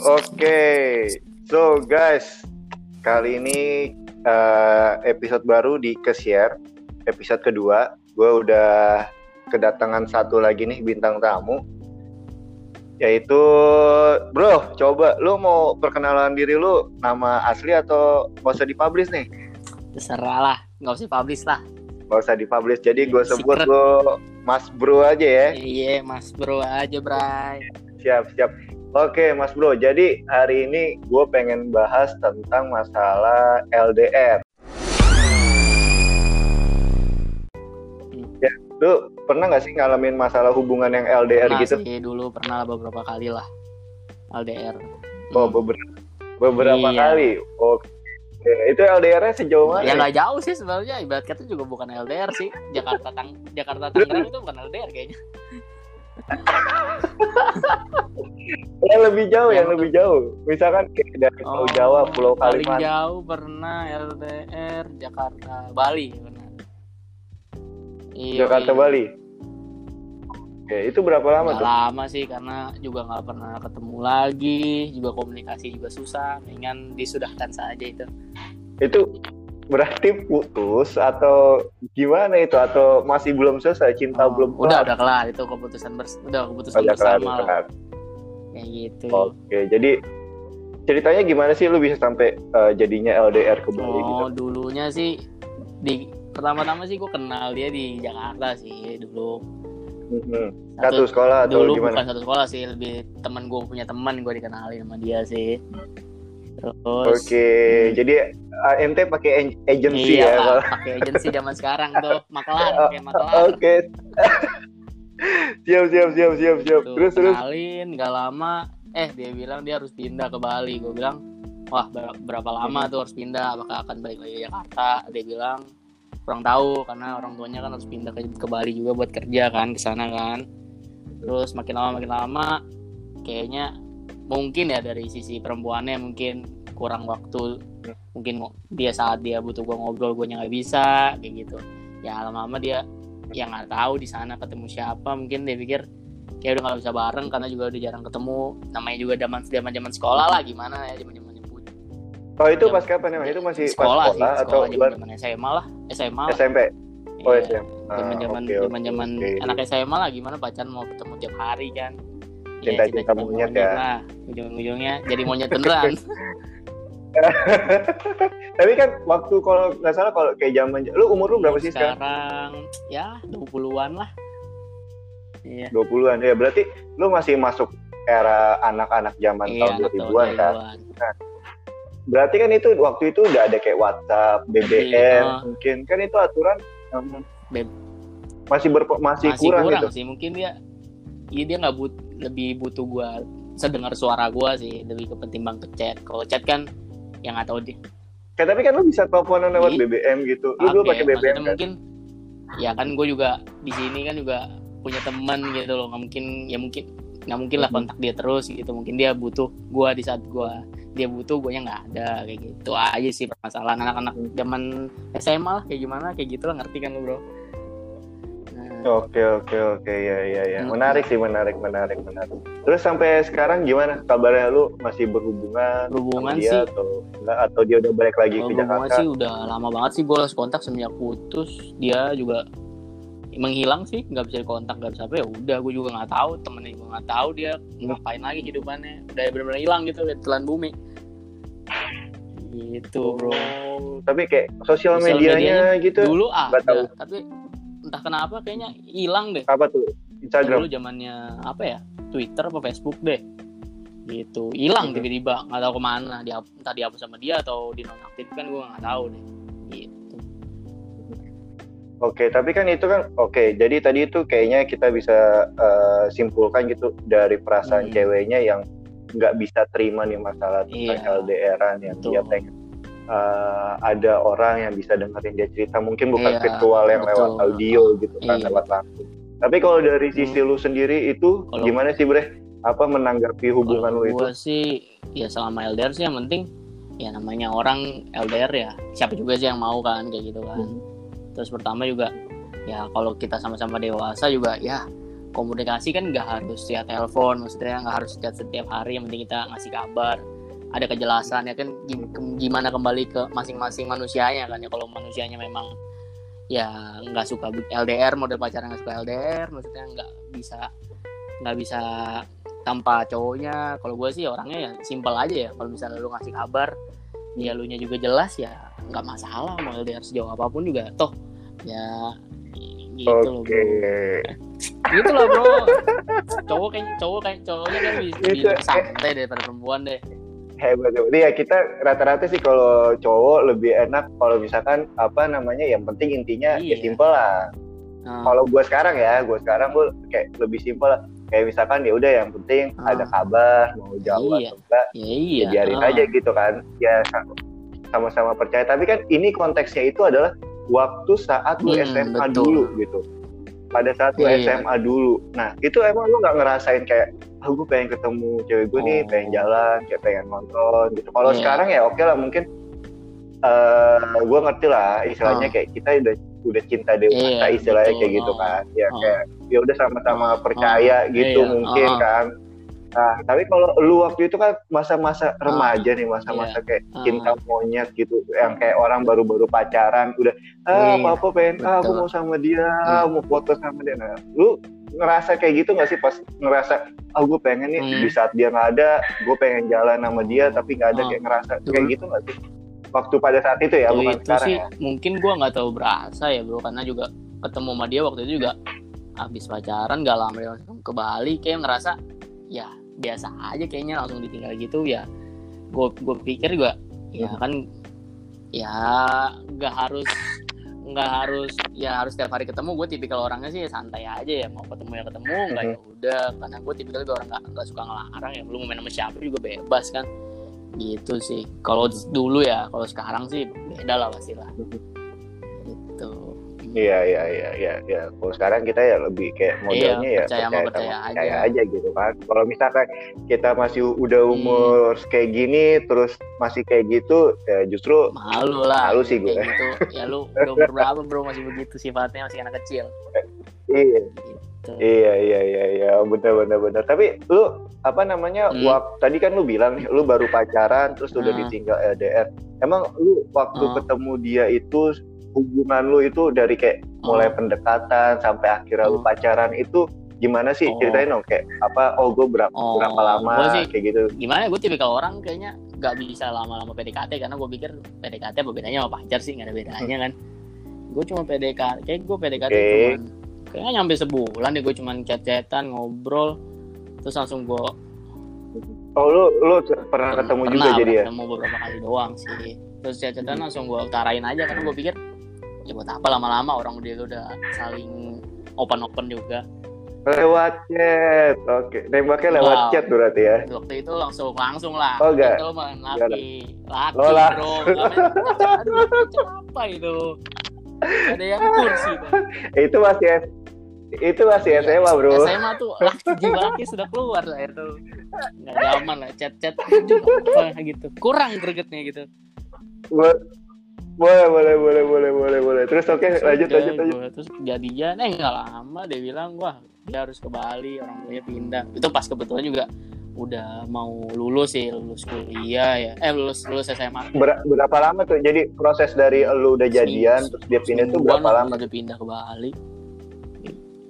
Oke, so guys, kali ini uh, episode baru di Kesier, episode kedua. Gue udah kedatangan satu lagi nih bintang tamu, yaitu bro. Coba lu mau perkenalan diri lu, nama asli atau nggak usah dipublish nih? Terserah lah, nggak usah publish lah. Nggak usah dipublish, jadi gue sebut gue Mas Bro aja ya. Iya, Mas Bro aja, Bray. Siap, siap. Oke, Mas Bro. Jadi hari ini gue pengen bahas tentang masalah LDR. Ya, lu pernah nggak sih ngalamin masalah hubungan yang LDR pernah gitu? Sih, dulu pernah beberapa kali lah LDR. Oh, hmm. beberapa beberapa iya. kali. Oke. Itu LDR-nya sejauh mana? Ya nggak jauh sih sebenarnya. Ibarat kata juga bukan LDR sih. Jakarta Tang Jakarta Tangerang itu bukan LDR kayaknya. yang lebih jauh, yang, yang lebih jauh. Misalkan dari Pulau oh, Jawa, Pulau Kalimantan. Paling jauh pernah LDR Jakarta, Bali pernah. Iya, Jakarta iya. Bali. Oke, itu berapa lama tuh? Lama sih karena juga nggak pernah ketemu lagi, juga komunikasi juga susah. Mendingan disudahkan saja itu. Itu berarti putus atau gimana itu atau masih belum selesai cinta oh, belum udah udah kelar itu keputusan bers udah keputusan udah bersama kelar, kayak gitu oke jadi ceritanya gimana sih lu bisa sampai uh, jadinya LDR ke Bali oh gitu? dulunya sih di pertama-tama sih gue kenal dia di Jakarta sih dulu hmm Satu, satu sekolah atau dulu gimana? bukan satu sekolah sih lebih teman gue punya teman gue dikenalin sama dia sih Terus Oke, okay. hmm. jadi AMT pakai agency iya, ya pakai agency zaman sekarang tuh, makelar, pakai makelar. Oke. Okay. Siap, siap, siap, siap, siap. Tuh, terus, terus. Kenalin, nggak lama, eh dia bilang dia harus pindah ke Bali. Gue bilang, wah berapa lama tuh harus pindah? Apakah akan balik lagi ke Jakarta? Dia bilang kurang tahu karena orang tuanya kan harus pindah ke, ke Bali juga buat kerja kan ke sana kan. Terus makin lama makin lama, kayaknya mungkin ya dari sisi perempuannya mungkin kurang waktu mungkin dia saat dia butuh gue ngobrol gue nggak bisa kayak gitu ya lama-lama dia yang nggak tahu di sana ketemu siapa. Mungkin dia pikir kayak udah nggak bisa bareng karena juga udah jarang ketemu. Namanya juga zaman zaman zaman sekolah lah. Gimana ya zaman zaman nyebut oh itu pas kapan ya itu masih sekolah, pas sekolah sih, atau zaman zaman SMA lah. SMA lah. SMP oh iya, SMA zaman zaman zaman zaman anak SMA lah. Gimana pacaran mau ketemu tiap hari kan? Cinta-cinta ya, monyet, monyet ya. Lah. Ujung-ujungnya jadi monyet beneran. Tapi kan waktu kalau nggak salah kalau kayak zaman lu umur lu berapa sih sekarang? Sekarang ya 20-an lah. Iya. 20-an ya berarti lu masih masuk era anak-anak zaman iya, tahun 2000-an kan. Nah, berarti kan itu waktu itu udah ada kayak WhatsApp, BBM, iya. mungkin kan itu aturan um, masih ber, masih, masih kurang, kurang gitu. sih mungkin dia iya dia nggak but lebih butuh gue sedengar suara gue sih lebih ketimbang ke chat kalau chat kan yang nggak tahu dia kayak tapi kan lu bisa teleponan lewat iya. BBM gitu. Lu dulu pakai BBM kan? mungkin ya kan gue juga di sini kan juga punya teman gitu loh. Nggak mungkin ya mungkin nggak mungkin lah kontak dia terus gitu. Mungkin dia butuh gue di saat gue dia butuh gue nya nggak ada kayak gitu aja sih permasalahan anak-anak zaman SMA lah kayak gimana kayak gitu lah ngerti kan lu bro Oke oke oke. Ya ya ya menarik sih menarik menarik menarik. Terus sampai sekarang gimana? Kabarnya lu masih berhubungan? Berhubungan dia sih. atau enggak? Atau dia udah balik lagi ke Jakarta? sih udah lama banget sih gue lost kontak. Semenjak putus dia juga menghilang sih. Nggak bisa kontak nggak bisa apa. Ya udah gue juga nggak tahu. Temennya gue nggak tahu dia ngapain lagi hidupannya. Udah benar-benar hilang gitu lihat telan bumi. Gitu bro. Tapi kayak sosial medianya, medianya gitu dulu ah tahu. tapi entah kenapa kayaknya hilang deh. Apa tuh? Instagram? Dulu zamannya apa ya? Twitter apa Facebook deh. Gitu. Hilang hmm. tiba-tiba. Nggak tahu ke mana. Dia entah dihapus sama dia atau dinonaktifkan gue nggak tahu deh. Gitu. Oke, tapi kan itu kan oke. jadi tadi itu kayaknya kita bisa uh, simpulkan gitu dari perasaan hmm. ceweknya yang nggak bisa terima nih masalah tentang iya, LDRan yang dia pengen uh, ada orang yang bisa dengerin dia cerita mungkin bukan iya, virtual yang betul. lewat audio gitu kan iya. lewat langsung tapi kalau dari sisi hmm. lu sendiri itu kalo, gimana sih bre apa menanggapi hubungan lu itu sih ya selama LDR sih yang penting ya namanya orang LDR ya siapa juga sih yang mau kan kayak gitu kan hmm. terus pertama juga ya kalau kita sama-sama dewasa juga ya komunikasi kan nggak harus ya telepon maksudnya nggak harus chat setiap hari yang penting kita ngasih kabar ada kejelasan ya kan? Gimana kembali ke masing-masing manusianya kan ya. Kalau manusianya memang ya nggak suka LDR model pacaran nggak suka LDR maksudnya nggak bisa nggak bisa tanpa cowoknya. Kalau gue sih orangnya ya simpel aja ya. Kalau misalnya lu ngasih kabar ya lu nya juga jelas ya nggak masalah mau LDR sejauh apa pun juga. Toh ya gitu okay. loh bro. Gitu loh bro. Cowok kayak cowok kayak cowoknya kan bisa, bisa santai daripada perempuan deh hebat hebat ya kita rata-rata sih kalau cowok lebih enak kalau misalkan apa namanya yang penting intinya ya iya. ya simpel lah hmm. kalau gue sekarang ya gue sekarang gue kayak lebih simpel lah kayak misalkan ya udah yang penting hmm. ada kabar mau jawab iya. atau enggak ya, iya. ya biarin hmm. aja gitu kan ya sama-sama percaya tapi kan ini konteksnya itu adalah waktu saat lu hmm, SMA betul. dulu gitu pada saat lu yeah, SMA iya. dulu nah itu emang lu nggak ngerasain kayak oh, gue pengen ketemu cewek gue oh. nih pengen oh. jalan kayak pengen nonton gitu kalau yeah. sekarang ya oke okay lah mungkin uh, eh, gue ngerti lah istilahnya oh. kayak kita udah udah cinta dewasa yeah, istilahnya betul. kayak gitu kan ya oh. kayak ya udah sama-sama percaya oh. gitu yeah. mungkin oh. kan Nah, tapi kalau lu waktu itu kan masa-masa ah, remaja nih, masa-masa yeah. kayak uh. cinta monyet gitu, yang kayak orang baru-baru pacaran, udah ah yeah. apa pengen, ah aku mau sama dia, yeah. mau foto sama dia. Nah, lu ngerasa kayak gitu gak sih pas ngerasa, ah gue pengen nih hmm. di saat dia nggak ada, gue pengen jalan sama dia, tapi nggak ada uh. kayak ngerasa Betul. kayak gitu gak sih? Waktu pada saat itu ya, bukan itu sekarang sih, ya? Mungkin gue nggak tahu berasa ya bro, karena juga ketemu sama dia waktu itu juga habis pacaran gak lama dia ke Bali kayak ngerasa ya biasa aja kayaknya langsung ditinggal gitu ya gue gue pikir juga ya hmm. kan ya nggak harus nggak harus ya harus setiap hari ketemu. Gue tipikal orangnya sih santai aja ya mau ketemu ya ketemu nggak ya hmm. udah. Karena gue tipikal orang nggak suka ngelarang ya. Belum main sama siapa juga bebas kan. Gitu sih. Kalau dulu ya kalau sekarang sih beda lah pasti lah hmm. gitu Iya iya iya iya ya. Kalau sekarang kita ya lebih kayak iya, modelnya iya, ya percaya, percaya, percaya, aja. percaya aja gitu kan. Kalau misalkan kita masih udah hmm. umur hmm. kayak gini terus masih kayak gitu ya justru malu lah. Malu sih gue. Gitu. Ya lu udah umur berapa bro masih begitu sifatnya masih anak kecil. iya. Gitu. Iya iya iya iya benar benar benar. Tapi lu apa namanya hmm. waktu tadi kan lu bilang nih lu baru pacaran terus udah hmm. ditinggal LDR. Emang lu waktu hmm. ketemu dia itu hubungan lu itu dari kayak mulai pendekatan sampai akhirnya lu pacaran itu gimana sih? Oh. ceritain dong kayak apa oh gue berapa oh. berapa lama sih, kayak gitu. gimana gue tipikal orang kayaknya nggak bisa lama-lama PDKT karena gue pikir PDKT apa bedanya sama pacar sih nggak ada bedanya kan. Gue cuma PDKT kayak gue PDKT okay. cuman kayaknya nyampe sebulan deh gue cuman chat-chatan ngobrol terus langsung gue oh lu lu pernah ketemu pernah, juga jadi ya? ketemu beberapa kali doang sih. Terus chat-chatan langsung gue utarain aja karena gue pikir ya buat apa lama-lama orang dia udah saling open-open juga. Lewat chat oke. Okay. nembaknya lewat wow. chat berarti ya? Waktu itu langsung langsung lah. Oh enggak. Itu mah laki laki oh, lah. bro. Aduh apa itu? Ada yang kursi itu masih itu masih SMA bro. SMA tuh laki jiwa laki sudah keluar lah itu. Nggak zaman lah chat chat gitu. Kurang gregetnya gitu boleh boleh boleh boleh boleh boleh. Terus oke okay, lanjut lanjut lanjut. terus jadinya eh nggak lama dia bilang wah dia harus ke Bali orang tuanya pindah. Itu pas kebetulan juga udah mau lulus sih lulus kuliah ya. Eh lulus lulus SMA Ber berapa lama tuh? Jadi proses dari lu udah jadian terus dia pindah tuh berapa lama? udah pindah ke Bali.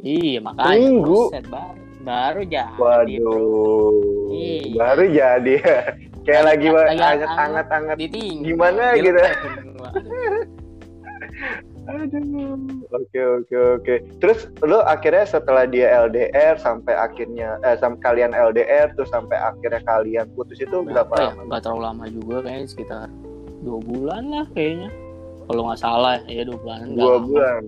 Iya makanya Minggu baru baru jadi waduh bro. Iya. baru jadi kayak lagi hangat hangat hangat gimana gitu Aduh. Oke oke oke. Terus lu akhirnya setelah dia LDR sampai akhirnya eh sampai kalian LDR terus sampai akhirnya kalian putus itu berapa ya? lama? Gak terlalu lama juga kayaknya sekitar dua bulan lah kayaknya. Kalau nggak salah ya dua bulan. Dua bulan.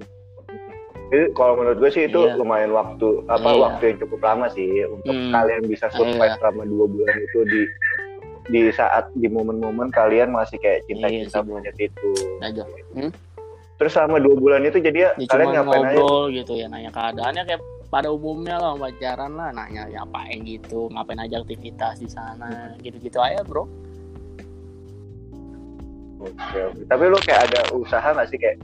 Jadi kalau menurut gue sih itu iya. lumayan waktu apa iya. waktu yang cukup lama sih untuk hmm. kalian bisa survive iya. selama dua bulan itu di di saat di momen-momen kalian masih kayak cinta-cinta iya monyet itu. Aja. Hmm? Terus selama dua bulan itu jadi ya, ya kalian ngapain ngobrol aja? gitu ya nanya keadaannya kayak pada umumnya lah pacaran lah nanya ya ngapain gitu ngapain aja aktivitas di sana gitu-gitu aja bro. Oke, oke. Tapi lu kayak ada usaha gak sih kayak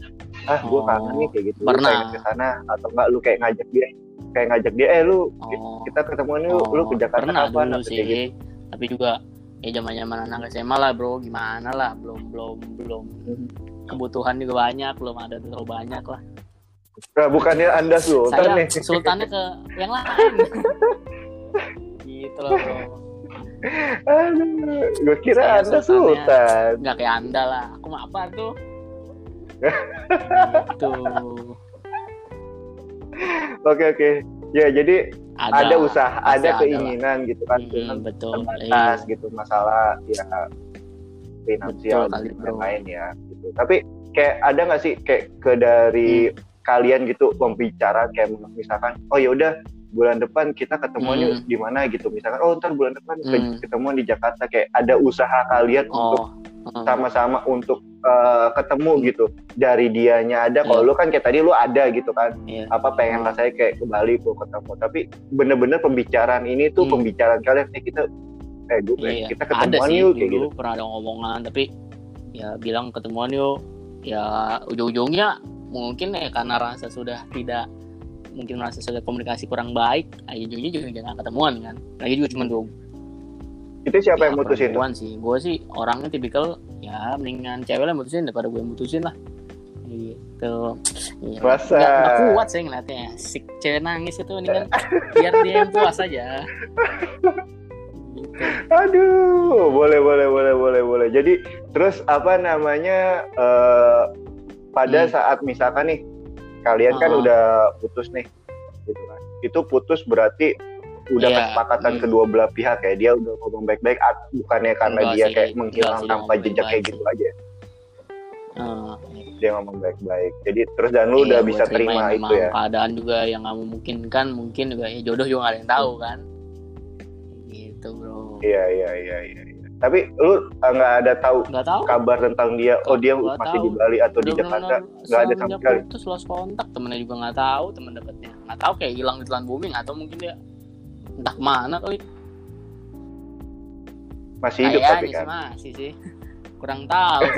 ah gue oh, kangen nih kayak gitu pernah ke sana atau enggak lu kayak ngajak dia kayak ngajak dia eh lu oh. kita ketemuan yuk oh, lu ke Jakarta pernah kapan dulu sih gitu. tapi juga ya zaman zaman anak SMA lah bro. Gimana lah belum belum belum. Kebutuhan juga banyak belum ada terlalu banyak lah. Nah, bukannya anda sultan saya nih. sultannya ke yang lain. Gitu loh bro. Aduh, gue kira saya anda sultan. nggak kayak anda lah. Aku mah apa tuh? Gitu. Oke oke. Ya jadi ada, ada usaha ada keinginan ada gitu kan hmm, betul terbatas iya. gitu masalah ya finansial betul, dan lain ya gitu tapi kayak ada nggak sih kayak ke dari hmm. kalian gitu pembicara kayak misalkan oh ya udah bulan depan kita ketemuannya hmm. di mana gitu misalkan oh ntar bulan depan hmm. ketemuan di Jakarta kayak ada usaha kalian oh. untuk hmm. sama-sama untuk uh, ketemu gitu dari dianya ada kalau yeah. lu kan kayak tadi lu ada gitu kan yeah. apa pengen hmm. rasanya kayak ke Bali ketemu tapi bener-bener pembicaraan ini tuh hmm. pembicaraan kalian nih kita eh gue yeah, iya. kita ketemuan yuk kayak gitu pernah ada ngomongan tapi ya bilang ketemuan yuk ya ujung-ujungnya mungkin ya karena rasa sudah tidak mungkin merasa sudah komunikasi kurang baik aja ujungnya juga jangan ketemuan kan lagi juga cuma dua itu siapa ya, yang mutusin tuh? sih gue sih orangnya tipikal ya mendingan cewek lah mutusin daripada gue mutusin lah. Gitu. Ya, Masa... gak, gak kuat sih ngeliatnya. Si cewek nangis itu kan biar dia yang puas aja. Gitu. aduh boleh boleh boleh boleh boleh. Jadi terus apa namanya uh, pada hmm. saat misalkan nih kalian uh -huh. kan udah putus nih gitu kan. Itu putus berarti udah yeah. kesepakatan hmm. kedua belah pihak ya dia udah ngomong baik-baik bukannya karena enggak dia sih, kayak menghilang tanpa jejak kayak gitu aja. Uh, dia ngomong baik-baik. Jadi terus dan lu iya, udah bisa terima itu ya? keadaan juga yang nggak memungkinkan mungkin juga ya jodoh juga gak ada yang tahu kan? Gitu bro. Iya iya iya iya tapi lu eh, nggak ada tahu, tahu. kabar tentang dia oh dia gak masih tahu. di Bali atau di Jakarta? nggak ada sama sekali. terus lost kontak temennya juga nggak tahu temen dekatnya nggak tahu kayak hilang di telan bumi atau mungkin dia entah mana kali masih hidup Kayaknya tapi kan masih sih kurang tahu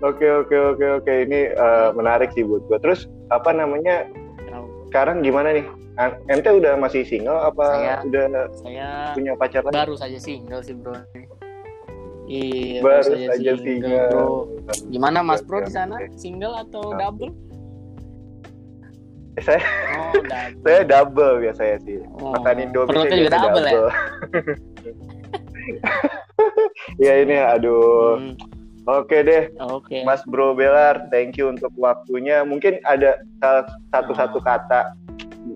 Oke oke oke oke ini uh, menarik sih buat gue. Terus apa namanya? Sekarang gimana nih? Ente udah masih single apa saya, udah saya punya pacar lagi? Baru saja single sih bro. Iya, baru, saja, saja single. single. Bro. Gimana Mas Bro di sana? Single atau double? Saya oh, double. saya double biasanya sih oh, makan Indomie saya juga double, double. ya ya ini aduh hmm. Oke deh, Oke. Mas Bro Belar, thank you untuk waktunya. Mungkin ada satu-satu oh. kata,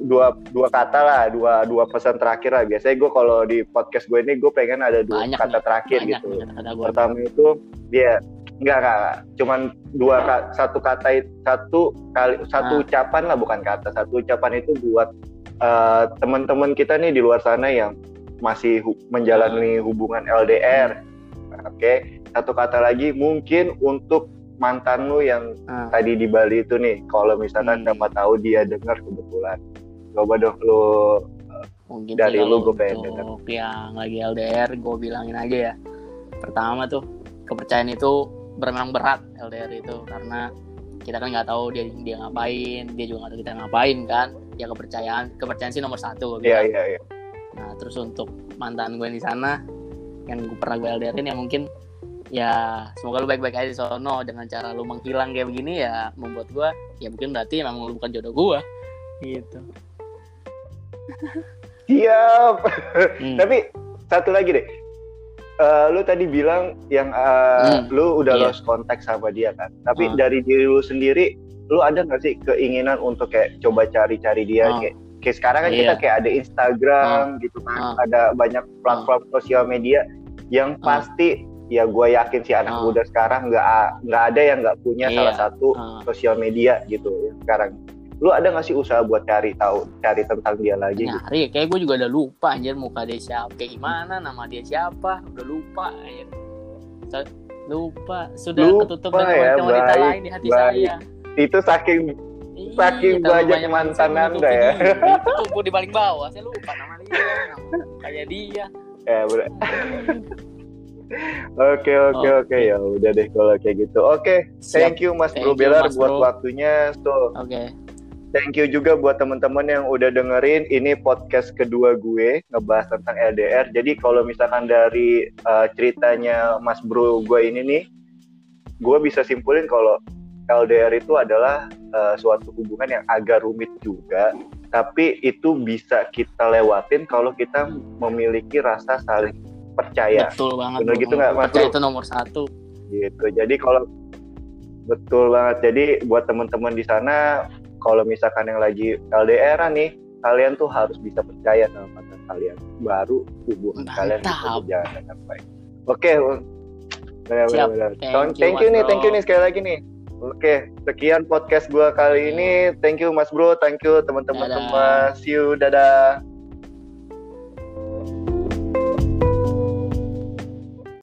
dua dua kata lah, dua dua pesan terakhir lah. Biasanya gue kalau di podcast gue ini gue pengen ada dua banyak kata terakhir banyak gitu. -kata Pertama itu dia Enggak, enggak. Cuman dua satu kata satu kali satu nah. ucapan lah bukan kata. Satu ucapan itu buat uh, teman-teman kita nih di luar sana yang masih hu menjalani nah. hubungan LDR. Hmm. Oke. Okay. Satu kata lagi mungkin untuk mantan lu yang nah. tadi di Bali itu nih. Kalau misalkan hmm. siapa tahu dia dengar kebetulan. Coba dong lu mungkin dari lu gue pengen dengar. yang lagi LDR gue bilangin aja ya. Pertama tuh kepercayaan itu memang berat LDR itu. Karena kita kan nggak tahu dia dia ngapain dia juga nggak tahu kita ngapain kan? Ya kepercayaan kepercayaan sih nomor satu iya iya iya. Nah terus untuk mantan gue di sana yang gue pernah gue LDRin ya mungkin ya semoga lu baik-baik aja di sono. Dengan cara lu menghilang kayak begini ya membuat gue ya mungkin berarti memang lu bukan jodoh gue gitu. Siap. Hmm. tapi satu lagi deh uh, lu tadi bilang yang uh, hmm, lu udah iya. lost contact sama dia kan. Tapi hmm. dari diri lu sendiri, lu ada nggak sih keinginan untuk kayak coba cari-cari dia hmm. kayak kayak sekarang kan iya. kita kayak ada Instagram hmm. gitu kan, hmm. ada banyak platform hmm. sosial media yang hmm. pasti ya gue yakin sih anak hmm. muda sekarang nggak nggak ada yang nggak punya iya. salah satu hmm. sosial media gitu ya sekarang lu ada gak sih usaha buat cari tahu cari tentang dia lagi nyari gitu? kayak gue juga udah lupa anjir muka dia siapa kayak gimana nama dia siapa udah lupa anjir lupa sudah lupa ketutup dengan ya, wanita baik, lain di hati baik. saya itu saking Iyi, saking banyak mantan anda ya tuh di paling bawah saya lupa nama dia kayak dia ya ber Oke oke oke ya udah deh kalau kayak gitu. Oke, thank you Mas Bro Belar buat bro. waktunya. So, oke. Okay. Thank you juga buat teman-teman yang udah dengerin ini podcast kedua gue ngebahas tentang LDR. Jadi kalau misalkan dari uh, ceritanya Mas Bro gue ini nih, gue bisa simpulin kalau LDR itu adalah uh, suatu hubungan yang agak rumit juga, tapi itu bisa kita lewatin kalau kita memiliki rasa saling percaya. Betul banget. Benar gitu nggak Mas? Percaya itu nomor satu. Gitu. Jadi kalau betul banget. Jadi buat teman-teman di sana kalau misalkan yang lagi LDR nih kalian tuh harus bisa percaya sama pasangan kalian. Baru hubungan kalian bisa berjalan dengan baik. Oke okay. benar-benar thank, thank you, nih thank you nih sekali lagi nih. Oke sekian podcast gua kali ini. Thank you mas bro. Thank you teman-teman. Semua see you. Dadah